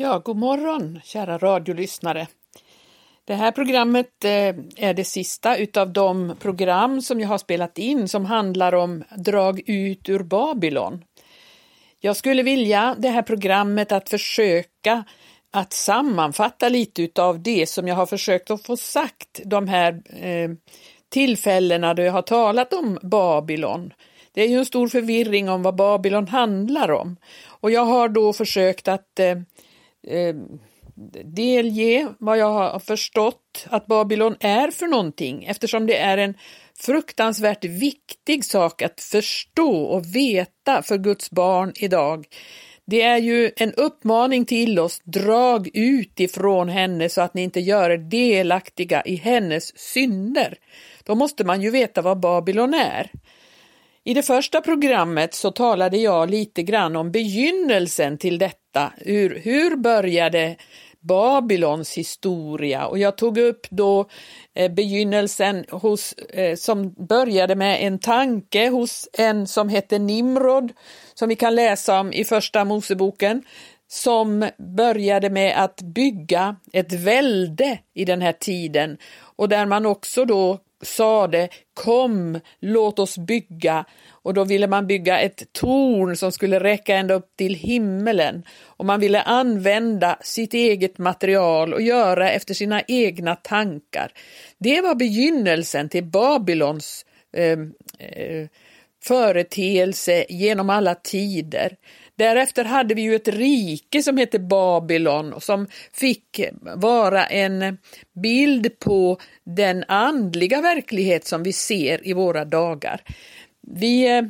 Ja, god morgon kära radiolyssnare. Det här programmet eh, är det sista utav de program som jag har spelat in som handlar om Drag ut ur Babylon. Jag skulle vilja det här programmet att försöka att sammanfatta lite utav det som jag har försökt att få sagt de här eh, tillfällena då jag har talat om Babylon. Det är ju en stor förvirring om vad Babylon handlar om och jag har då försökt att eh, eh, delge vad jag har förstått att Babylon är för någonting eftersom det är en fruktansvärt viktig sak att förstå och veta för Guds barn idag. Det är ju en uppmaning till oss, drag ut ifrån henne så att ni inte gör er delaktiga i hennes synder. Då måste man ju veta vad Babylon är. I det första programmet så talade jag lite grann om begynnelsen till detta. Hur, hur började Babylons historia och jag tog upp då eh, begynnelsen hos, eh, som började med en tanke hos en som hette Nimrod som vi kan läsa om i första Moseboken som började med att bygga ett välde i den här tiden och där man också då sade kom, låt oss bygga och då ville man bygga ett torn som skulle räcka ända upp till himmelen och man ville använda sitt eget material och göra efter sina egna tankar. Det var begynnelsen till Babylons eh, eh, företeelse genom alla tider. Därefter hade vi ju ett rike som hette Babylon som fick vara en bild på den andliga verklighet som vi ser i våra dagar. Vi eh,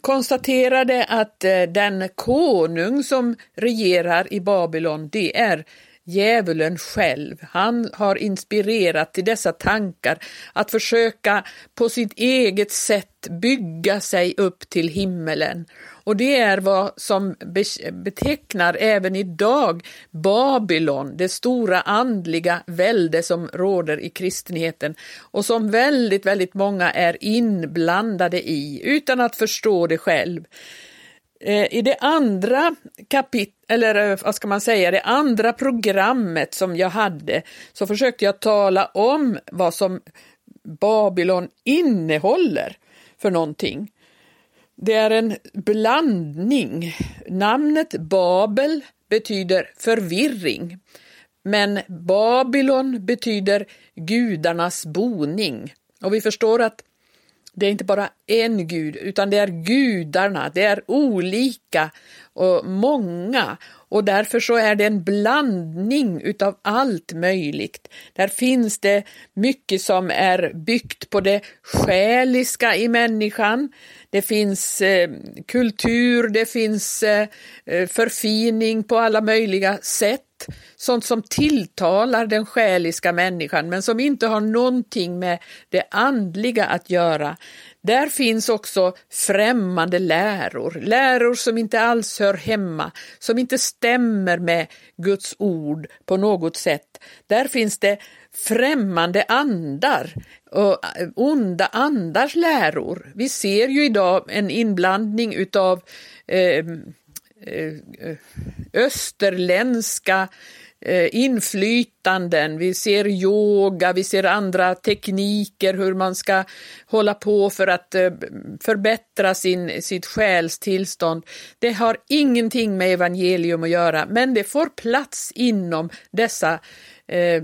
konstaterade att eh, den konung som regerar i Babylon, det är djävulen själv. Han har inspirerat till dessa tankar att försöka på sitt eget sätt bygga sig upp till himmelen. Och det är vad som betecknar även idag Babylon, det stora andliga välde som råder i kristenheten och som väldigt, väldigt många är inblandade i utan att förstå det själv. Eh, I det andra kapit eller eh, vad ska man säga, det andra programmet som jag hade så försökte jag tala om vad som Babylon innehåller för någonting. Det är en blandning. Namnet Babel betyder förvirring, men Babylon betyder gudarnas boning. Och vi förstår att det är inte bara en gud, utan det är gudarna, det är olika och många och därför så är det en blandning utav allt möjligt. Där finns det mycket som är byggt på det själiska i människan. Det finns eh, kultur, det finns eh, eh förfining på alla möjliga sätt. Sånt som tilltalar den själiska människan men som inte har någonting med det andliga att göra. Där finns också främmande läror, läror som inte alls hör hemma, som inte stämmer med Guds ord på något sätt. Där finns det främmande andar och onda andars läror. Vi ser ju idag en inblandning utav eh, eh österländska Eh, inflytanden, vi ser yoga, vi ser andra tekniker hur man ska hålla på för att eh, förbättra sin, sitt själstillstånd. Det har ingenting med evangelium att göra, men det får plats inom dessa eh, eh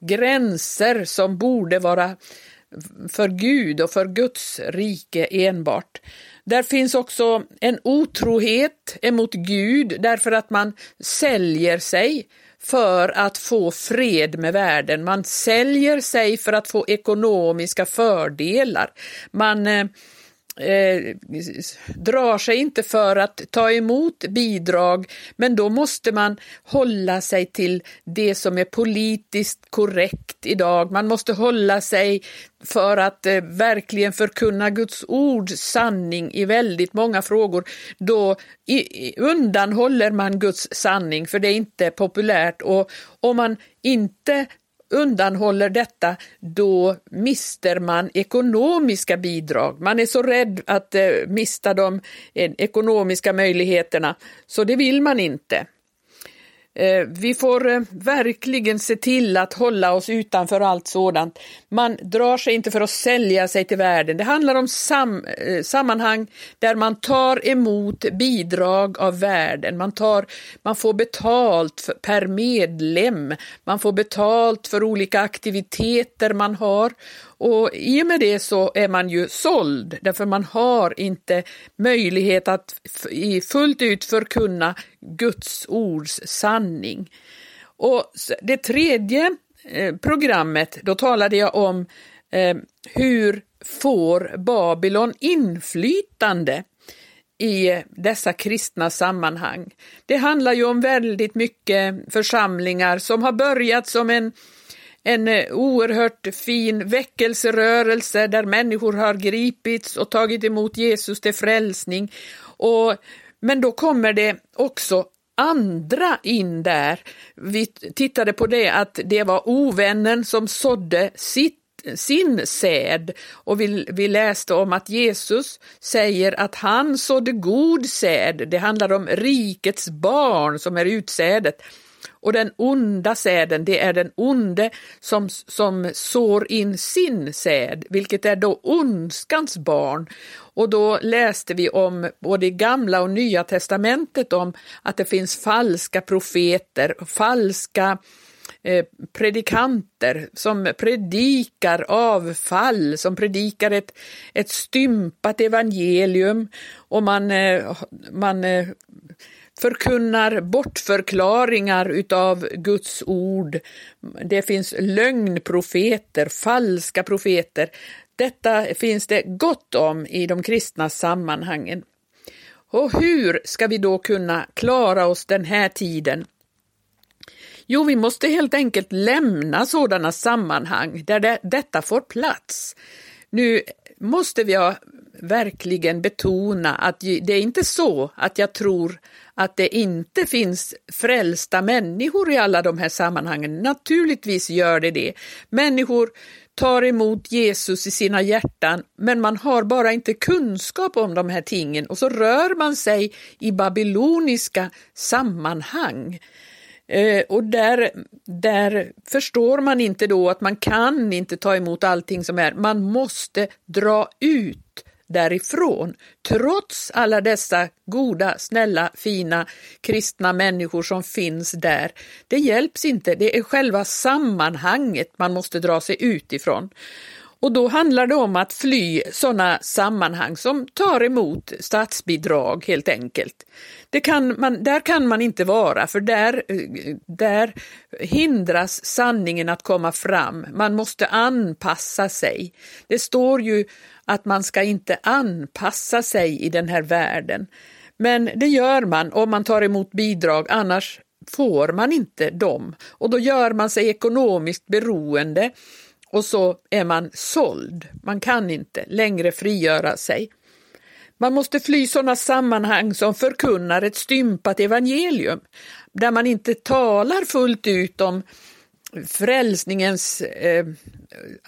gränser som borde vara för Gud och för Guds rike enbart. Där finns också en otrohet emot Gud därför att man säljer sig för att få fred med världen. Man säljer sig för att få ekonomiska fördelar. Man eh, eh, drar sig inte för att ta emot bidrag, men då måste man hålla sig till det som är politiskt korrekt idag. Man måste hålla sig för att eh, verkligen förkunna Guds ord sanning i väldigt många frågor. Då i, undanhåller man Guds sanning, för det är inte populärt och om man inte undanhåller detta, då mister man ekonomiska bidrag. Man är så rädd att eh, mista de eh, ekonomiska möjligheterna, så det vill man inte. Eh, vi får eh, verkligen se till att hålla oss utanför allt sådant. Man drar sig inte för att sälja sig till världen. Det handlar om sam eh, sammanhang där man tar emot bidrag av världen. Man, tar, man får betalt för, per medlem, man får betalt för olika aktiviteter man har och i och med det så är man ju såld, därför man har inte möjlighet att fullt ut förkunna Guds ords sanning. Och det tredje eh, programmet, då talade jag om eh, hur får Babylon inflytande i dessa kristna sammanhang. Det handlar ju om väldigt mycket församlingar som har börjat som en en eh, oerhört fin väckelserörelse där människor har gripits och tagit emot Jesus till frälsning. Och, men då kommer det också andra in där. Vi tittade på det att det var ovännen som sådde sitt sin säd och vi, vi läste om att Jesus säger att han sådde god säd. Det handlar om rikets barn som är utsädet. Och den onda säden, det är den onde som, som sår in sin säd, vilket är då ondskans barn. Och då läste vi om, både i gamla och nya testamentet, om att det finns falska profeter, falska eh, predikanter som predikar avfall, som predikar ett, ett stympat evangelium och man, eh, man eh, förkunnar bortförklaringar utav Guds ord. Det finns lögnprofeter, falska profeter. Detta finns det gott om i de kristna sammanhangen. Och hur ska vi då kunna klara oss den här tiden? Jo, vi måste helt enkelt lämna sådana sammanhang där det, detta får plats. Nu måste vi verkligen betona att det är inte så att jag tror att det inte finns frälsta människor i alla de här sammanhangen. Naturligtvis gör det det. Människor tar emot Jesus i sina hjärtan, men man har bara inte kunskap om de här tingen och så rör man sig i babyloniska sammanhang. Eh, och där, där förstår man inte då att man kan inte ta emot allting som är, man måste dra ut därifrån, trots alla dessa goda, snälla, fina kristna människor som finns där. Det hjälps inte, det är själva sammanhanget man måste dra sig utifrån. Och då handlar det om att fly sådana sammanhang som tar emot statsbidrag helt enkelt. Det kan man, där kan man inte vara för där, eh, där hindras sanningen att komma fram. Man måste anpassa sig. Det står ju att man ska inte anpassa sig i den här världen. Men det gör man om man tar emot bidrag, annars får man inte dem. Och då gör man sig ekonomiskt beroende och så är man såld. Man kan inte längre frigöra sig. Man måste fly sådana sammanhang som förkunnar ett stympat evangelium, där man inte talar fullt ut om frälsningens, eh,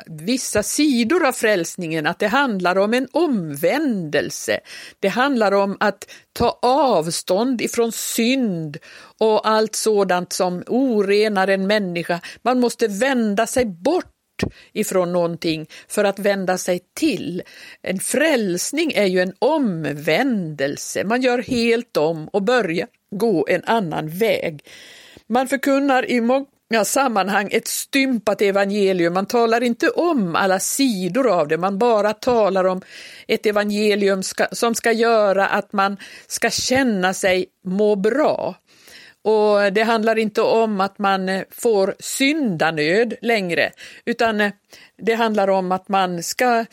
vissa sidor av frälsningen, att det handlar om en omvändelse. Det handlar om att ta avstånd ifrån synd och allt sådant som orenar en människa. Man måste vända sig bort ifrån någonting för att vända sig till. En frälsning är ju en omvändelse, man gör helt om och börjar gå en annan väg. Man förkunnar i många sammanhang ett stympat evangelium, man talar inte om alla sidor av det, man bara talar om ett evangelium ska, som ska göra att man ska känna sig må bra. Och det handlar inte om att man eh, får syndanöd längre, utan eh, det handlar om att man ska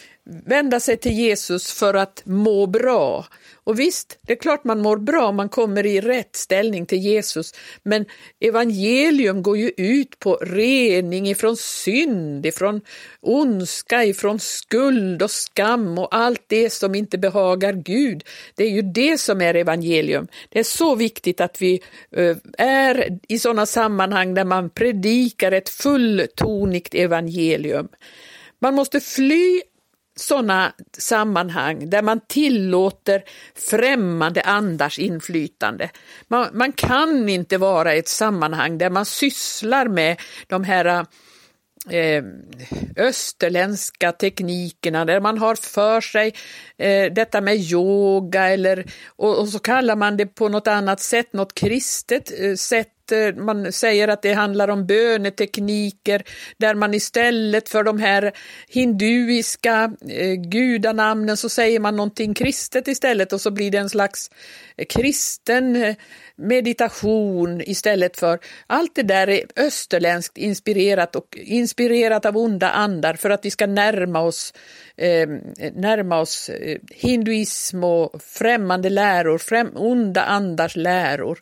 vända sig till Jesus för att må bra. Och visst, det är klart man mår bra om man kommer i rätt ställning till Jesus, men evangelium går ju ut på rening ifrån synd, ifrån ondska, ifrån skuld och skam och allt det som inte behagar Gud. Det är ju det som är evangelium. Det är så viktigt att vi eh, är i sådana sammanhang där man predikar ett fulltonigt evangelium. Man måste fly sådana sammanhang där man tillåter främmande andars inflytande. Man, man, kan inte vara i ett sammanhang där man sysslar med de här eh, österländska teknikerna där man har för sig eh, detta med yoga eller och, och, så kallar man det på något annat sätt, något kristet eh, sätt Eh, man säger att det handlar om bönetekniker där man istället för de här hinduiska eh, gudanamnen så säger man någonting kristet istället och så blir det en slags kristen eh, meditation istället för allt det där är österländskt inspirerat och inspirerat av onda andar för att vi ska närma oss, eh, närma oss hinduism och främmande läror, främ, onda andars läror.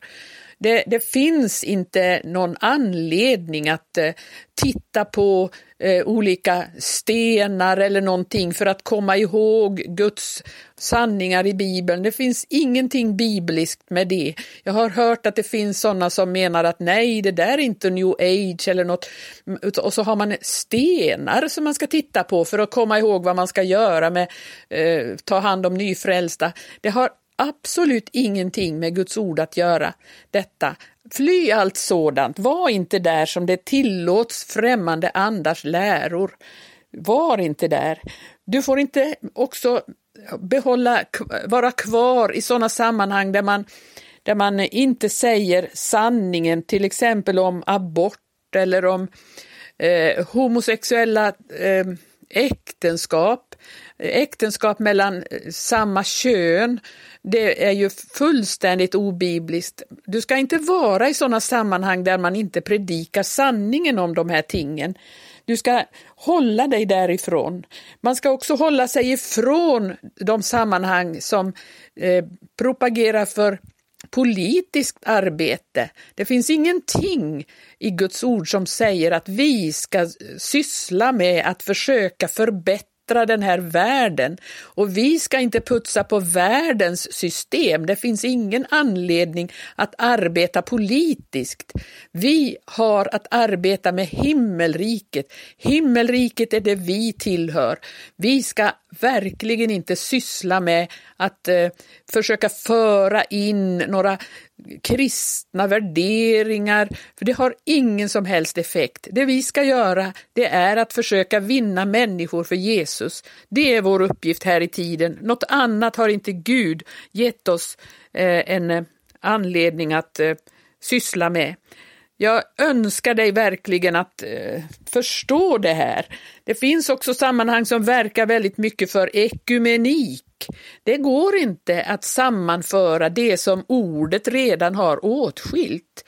Det, det finns inte någon anledning att eh, titta på eh, olika stenar eller någonting för att komma ihåg Guds sanningar i Bibeln. Det finns ingenting bibliskt med det. Jag har hört att det finns sådana som menar att nej, det där är inte new age eller något. Mm, och så har man stenar som man ska titta på för att komma ihåg vad man ska göra med eh, ta hand om nyfrälsta. Det har absolut ingenting med Guds ord att göra, detta. Fly allt sådant, var inte där som det tillåts främmande andars läror. Var inte där. Du får inte också behålla, vara kvar i sådana sammanhang där man, där man inte säger sanningen, till exempel om abort eller om eh, homosexuella eh, äktenskap, äktenskap mellan eh, samma kön det är ju fullständigt obibliskt. Du ska inte vara i sådana sammanhang där man inte predikar sanningen om de här tingen. Du ska hålla dig därifrån. Man ska också hålla sig ifrån de sammanhang som eh, propagerar för politiskt arbete. Det finns ingenting i Guds ord som säger att vi ska eh, syssla med att försöka förbättra förbättra den här världen. Och vi ska inte putsa på världens system. Det finns ingen anledning att arbeta politiskt. Vi har att arbeta med himmelriket. Himmelriket är det vi tillhör. Vi ska verkligen inte syssla med att eh, försöka föra in några kristna värderingar, för det har ingen som helst effekt. Det vi ska göra, det är att försöka vinna människor för Jesus. Det är vår uppgift här i tiden. Något annat har inte Gud gett oss eh, en eh, anledning att eh, syssla med. Jag önskar dig verkligen att eh, förstå det här. Det finns också sammanhang som verkar väldigt mycket för ekumenik. Det går inte att sammanföra det som ordet redan har åtskilt.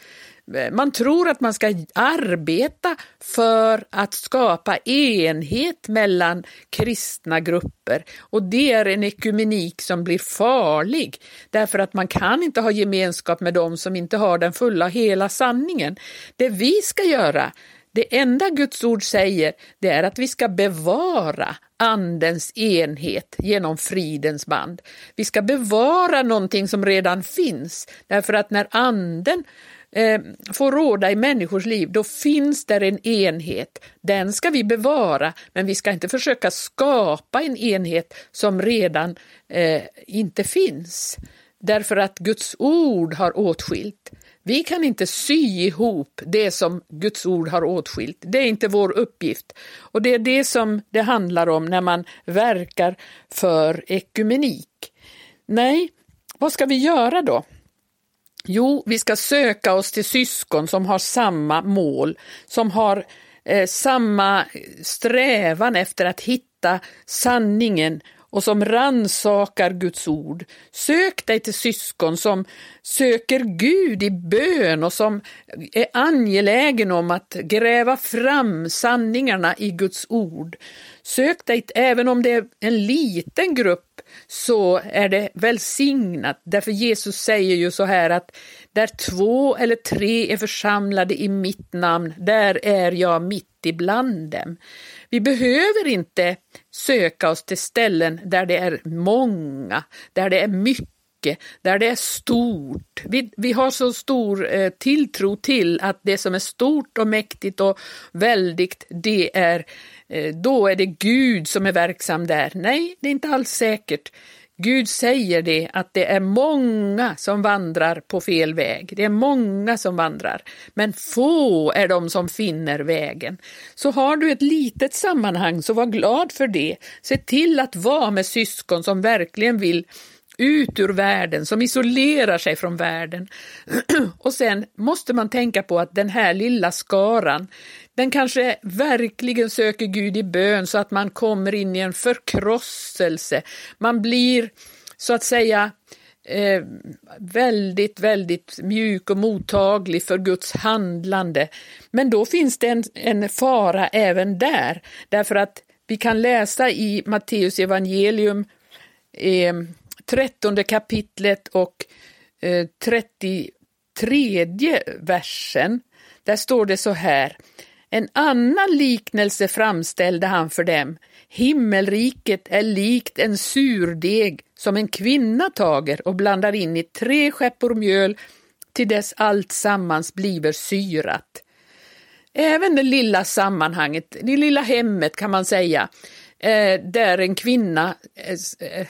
Man tror att man ska arbeta för att skapa enhet mellan kristna grupper och det är en ekumenik som blir farlig därför att man kan inte ha gemenskap med dem som inte har den fulla hela sanningen. Det vi ska göra, det enda Guds ord säger, det är att vi ska bevara andens enhet genom fridens band. Vi ska bevara någonting som redan finns, därför att när anden eh, får råda i människors liv, då finns där en enhet. Den ska vi bevara, men vi ska inte försöka skapa en enhet som redan eh, inte finns. Därför att Guds ord har åtskilt. Vi kan inte sy ihop det som Guds ord har åtskilt. Det är inte vår uppgift. Och det är det som det handlar om när man verkar för ekumenik. Nej, vad ska vi göra då? Jo, vi ska söka oss till syskon som har samma mål, som har eh, samma strävan efter att hitta sanningen och som ransakar Guds ord. Sök dig till syskon som söker Gud i bön och som är angelägen om att gräva fram sanningarna i Guds ord. Sök dig, även om det är en liten grupp, så är det välsignat. Därför Jesus säger ju så här att där två eller tre är församlade i mitt namn, där är jag mitt ibland dem. Vi behöver inte söka oss till ställen där det är många, där det är mycket, där det är stort. Vi, vi har så stor eh, tilltro till att det som är stort och mäktigt och väldigt, det är eh, Eh, då är det Gud som är verksam där. Nej, det är inte alls säkert. Gud säger det att det är många som vandrar på fel väg. Det är många som vandrar, men få är de som finner vägen. Så har du ett litet sammanhang, så var glad för det. Se till att vara med syskon som verkligen vill ut ur världen, som isolerar sig från världen. Och sen måste man tänka på att den här lilla skaran, den kanske verkligen söker Gud i bön så att man kommer in i en förkrosselse. Man blir så att säga eh, väldigt, väldigt mjuk och mottaglig för Guds handlande. Men då finns det en, en fara även där, därför att vi kan läsa i Matteus evangelium eh, 13 kapitlet och eh, 33 versen. Där står det så här. En annan liknelse framställde han för dem. Himmelriket är likt en surdeg som en kvinna tager och blandar in i tre skeppor mjöl till dess allt sammans bliver syrat. Även det lilla sammanhanget, det lilla hemmet kan man säga, eh, där en kvinna eh, eh,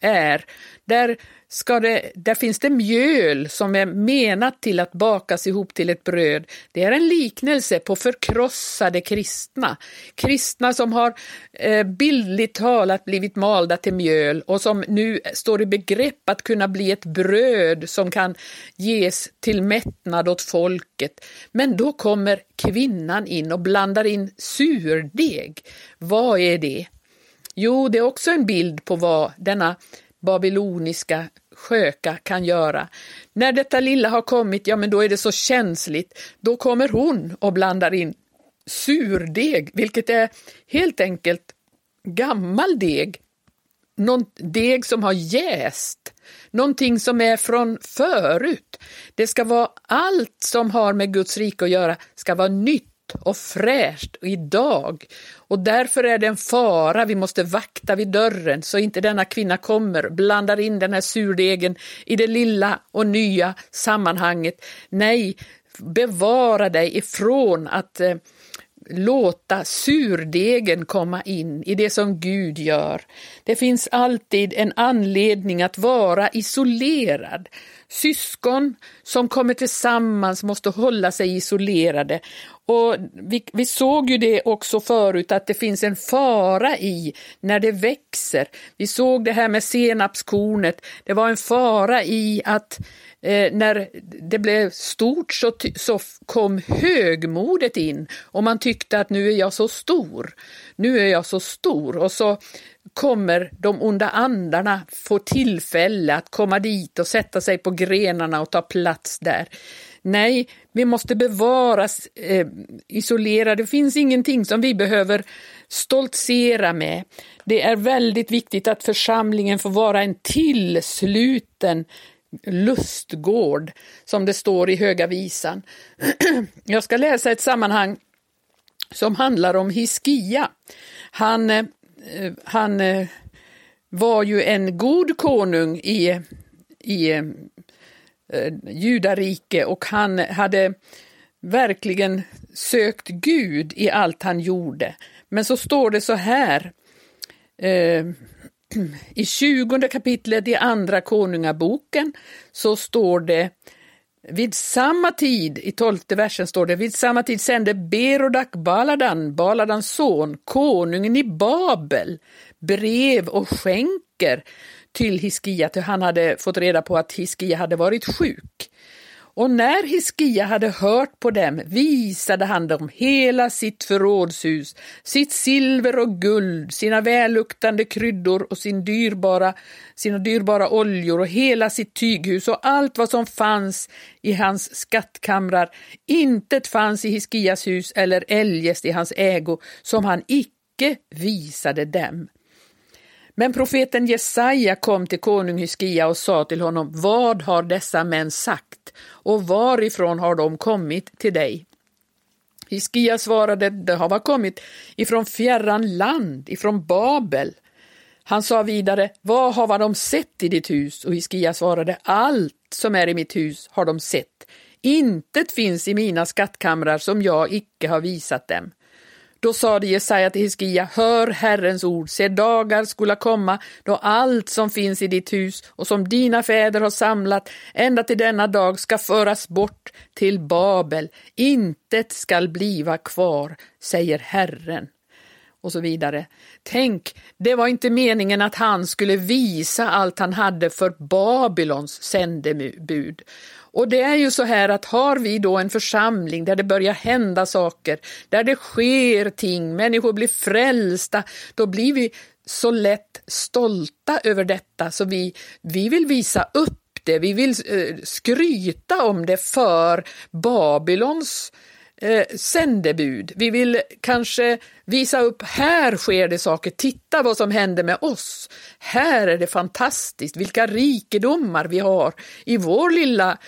är, där, ska det, där finns det mjöl som är menat till att bakas ihop till ett bröd. Det är en liknelse på förkrossade kristna. Kristna som har eh, bildligt talat blivit malda till mjöl och som nu står i begrepp att kunna bli ett bröd som kan ges till mättnad åt folket. Men då kommer kvinnan in och blandar in surdeg. Vad är det? Jo, det är också en bild på vad denna babyloniska sköka kan göra. När detta lilla har kommit, ja men då är det så känsligt, då kommer hon och blandar in surdeg, vilket är helt enkelt gammal deg. Någon deg som har jäst, någonting som är från förut. Det ska vara allt som har med Guds rike att göra, ska vara nytt och fräscht idag. Och därför är det en fara, vi måste vakta vid dörren så inte denna kvinna kommer, blandar in den här surdegen i det lilla och nya sammanhanget. Nej, bevara dig ifrån att eh, låta surdegen komma in i det som Gud gör. Det finns alltid en anledning att vara isolerad. Syskon som kommer tillsammans måste hålla sig isolerade. Och vi, vi, såg ju det också förut att det finns en fara i när det växer. Vi såg det här med senapskornet. Det var en fara i att eh, när det blev stort så, så kom högmodet in och man tyckte att nu är jag så stor. Nu är jag så stor och så kommer de onda andarna få tillfälle att komma dit och sätta sig på grenarna och ta plats där. Nej, vi måste bevaras eh, isolerade. Det finns ingenting som vi behöver stoltsera med. Det är väldigt viktigt att församlingen får vara en tillsluten lustgård, som det står i Höga visan. Jag ska läsa ett sammanhang som handlar om Hiskia. Han, eh, eh, han eh, var ju en god konung i, i eh, judarike och han hade verkligen sökt Gud i allt han gjorde. Men så står det så här eh, i 20 kapitlet i Andra Konungaboken så står det vid samma tid, i tolfte versen står det, vid samma tid sände Berodak Baladan, Baladans son, konungen i Babel, brev och skänker till Hiskia, till han hade fått reda på att Hiskia hade varit sjuk. Och när Hiskia hade hört på dem visade han dem hela sitt förrådshus, sitt silver och guld, sina välluktande kryddor och sin dyrbara, sina dyrbara oljor och hela sitt tyghus och allt vad som fanns i hans skattkamrar. Intet fanns i Hiskias hus eller eljest i hans ägo som han icke visade dem. Men profeten Jesaja kom till konung Hiskia och sa till honom, vad har dessa män sagt och varifrån har de kommit till dig? Hiskia svarade, Det har kommit ifrån fjärran land, ifrån Babel. Han sa vidare, vad har de sett i ditt hus? Och Hiskia svarade, allt som är i mitt hus har de sett. Intet finns i mina skattkamrar som jag icke har visat dem. Då sade Jesaja till Hiskia, hör Herrens ord, se dagar skola komma då allt som finns i ditt hus och som dina fäder har samlat ända till denna dag ska föras bort till Babel, intet skall bliva kvar, säger Herren och så vidare. Tänk, det var inte meningen att han skulle visa allt han hade för Babylons sändebud. Och det är ju så här att har vi då en församling där det börjar hända saker, där det sker ting, människor blir frälsta, då blir vi så lätt stolta över detta. Så vi, vi vill visa upp det, vi vill eh, skryta om det för Babylons eh, sändebud. Vi vill kanske visa upp, här sker det saker, titta vad som händer med oss. Här är det fantastiskt, vilka rikedomar vi har i vår lilla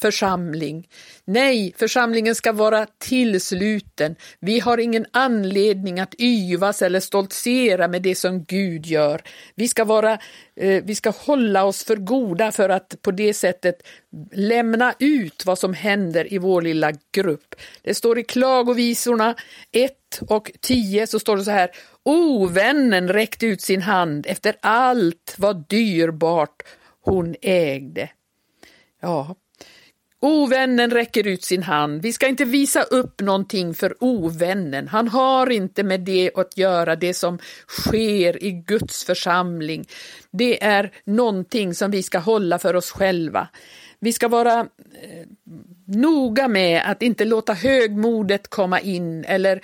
församling. Nej, församlingen ska vara tillsluten. Vi har ingen anledning att yvas eller stoltsera med det som Gud gör. Vi ska, vara, eh, vi ska hålla oss för goda för att på det sättet lämna ut vad som händer i vår lilla grupp. Det står i Klagovisorna 1 och 10 så står det så här. Ovännen räckte ut sin hand efter allt vad dyrbart hon ägde. Ja, Ovännen räcker ut sin hand. Vi ska inte visa upp någonting för ovännen. Han har inte med det att göra, det som sker i Guds församling. Det är någonting som vi ska hålla för oss själva. Vi ska vara eh, noga med att inte låta högmodet komma in eller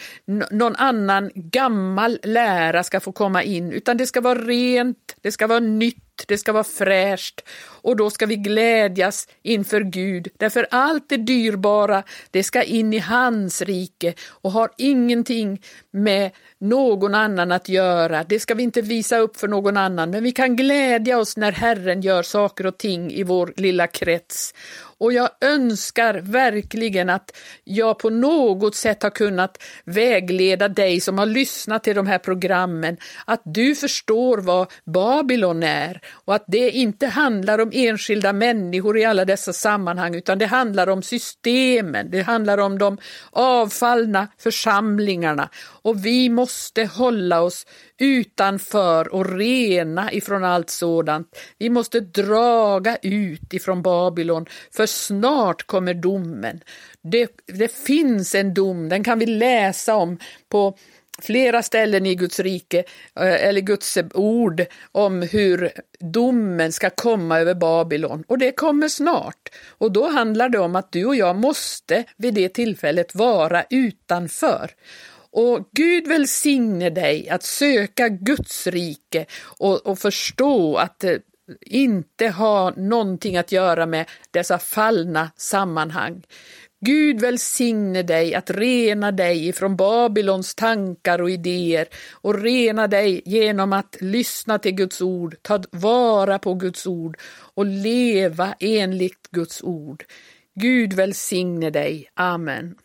någon annan gammal lära ska få komma in, utan det ska vara rent, det ska vara nytt det ska vara fräscht och då ska vi glädjas inför Gud, därför allt det dyrbara, det ska in i hans rike och har ingenting med någon annan att göra. Det ska vi inte visa upp för någon annan, men vi kan glädja oss när Herren gör saker och ting i vår lilla krets. Och jag önskar verkligen att jag på något sätt har kunnat vägleda dig som har lyssnat till de här programmen, att du förstår vad Babylon är och att det inte handlar om enskilda människor i alla dessa sammanhang, utan det handlar om systemen, det handlar om de avfallna församlingarna. Och vi måste hålla oss utanför och rena ifrån allt sådant. Vi måste draga ut ifrån Babylon, för snart kommer domen. Det, det finns en dom, den kan vi läsa om på flera ställen i Guds rike, eh, eller Guds ord, om hur domen ska komma över Babylon. Och det kommer snart. Och då handlar det om att du och jag måste vid det tillfället vara utanför. Och Gud välsigne dig att söka Guds rike och, och förstå att det inte har någonting att göra med dessa fallna sammanhang. Gud välsigne dig att rena dig ifrån Babylons tankar och idéer och rena dig genom att lyssna till Guds ord, ta vara på Guds ord och leva enligt Guds ord. Gud välsigne dig. Amen.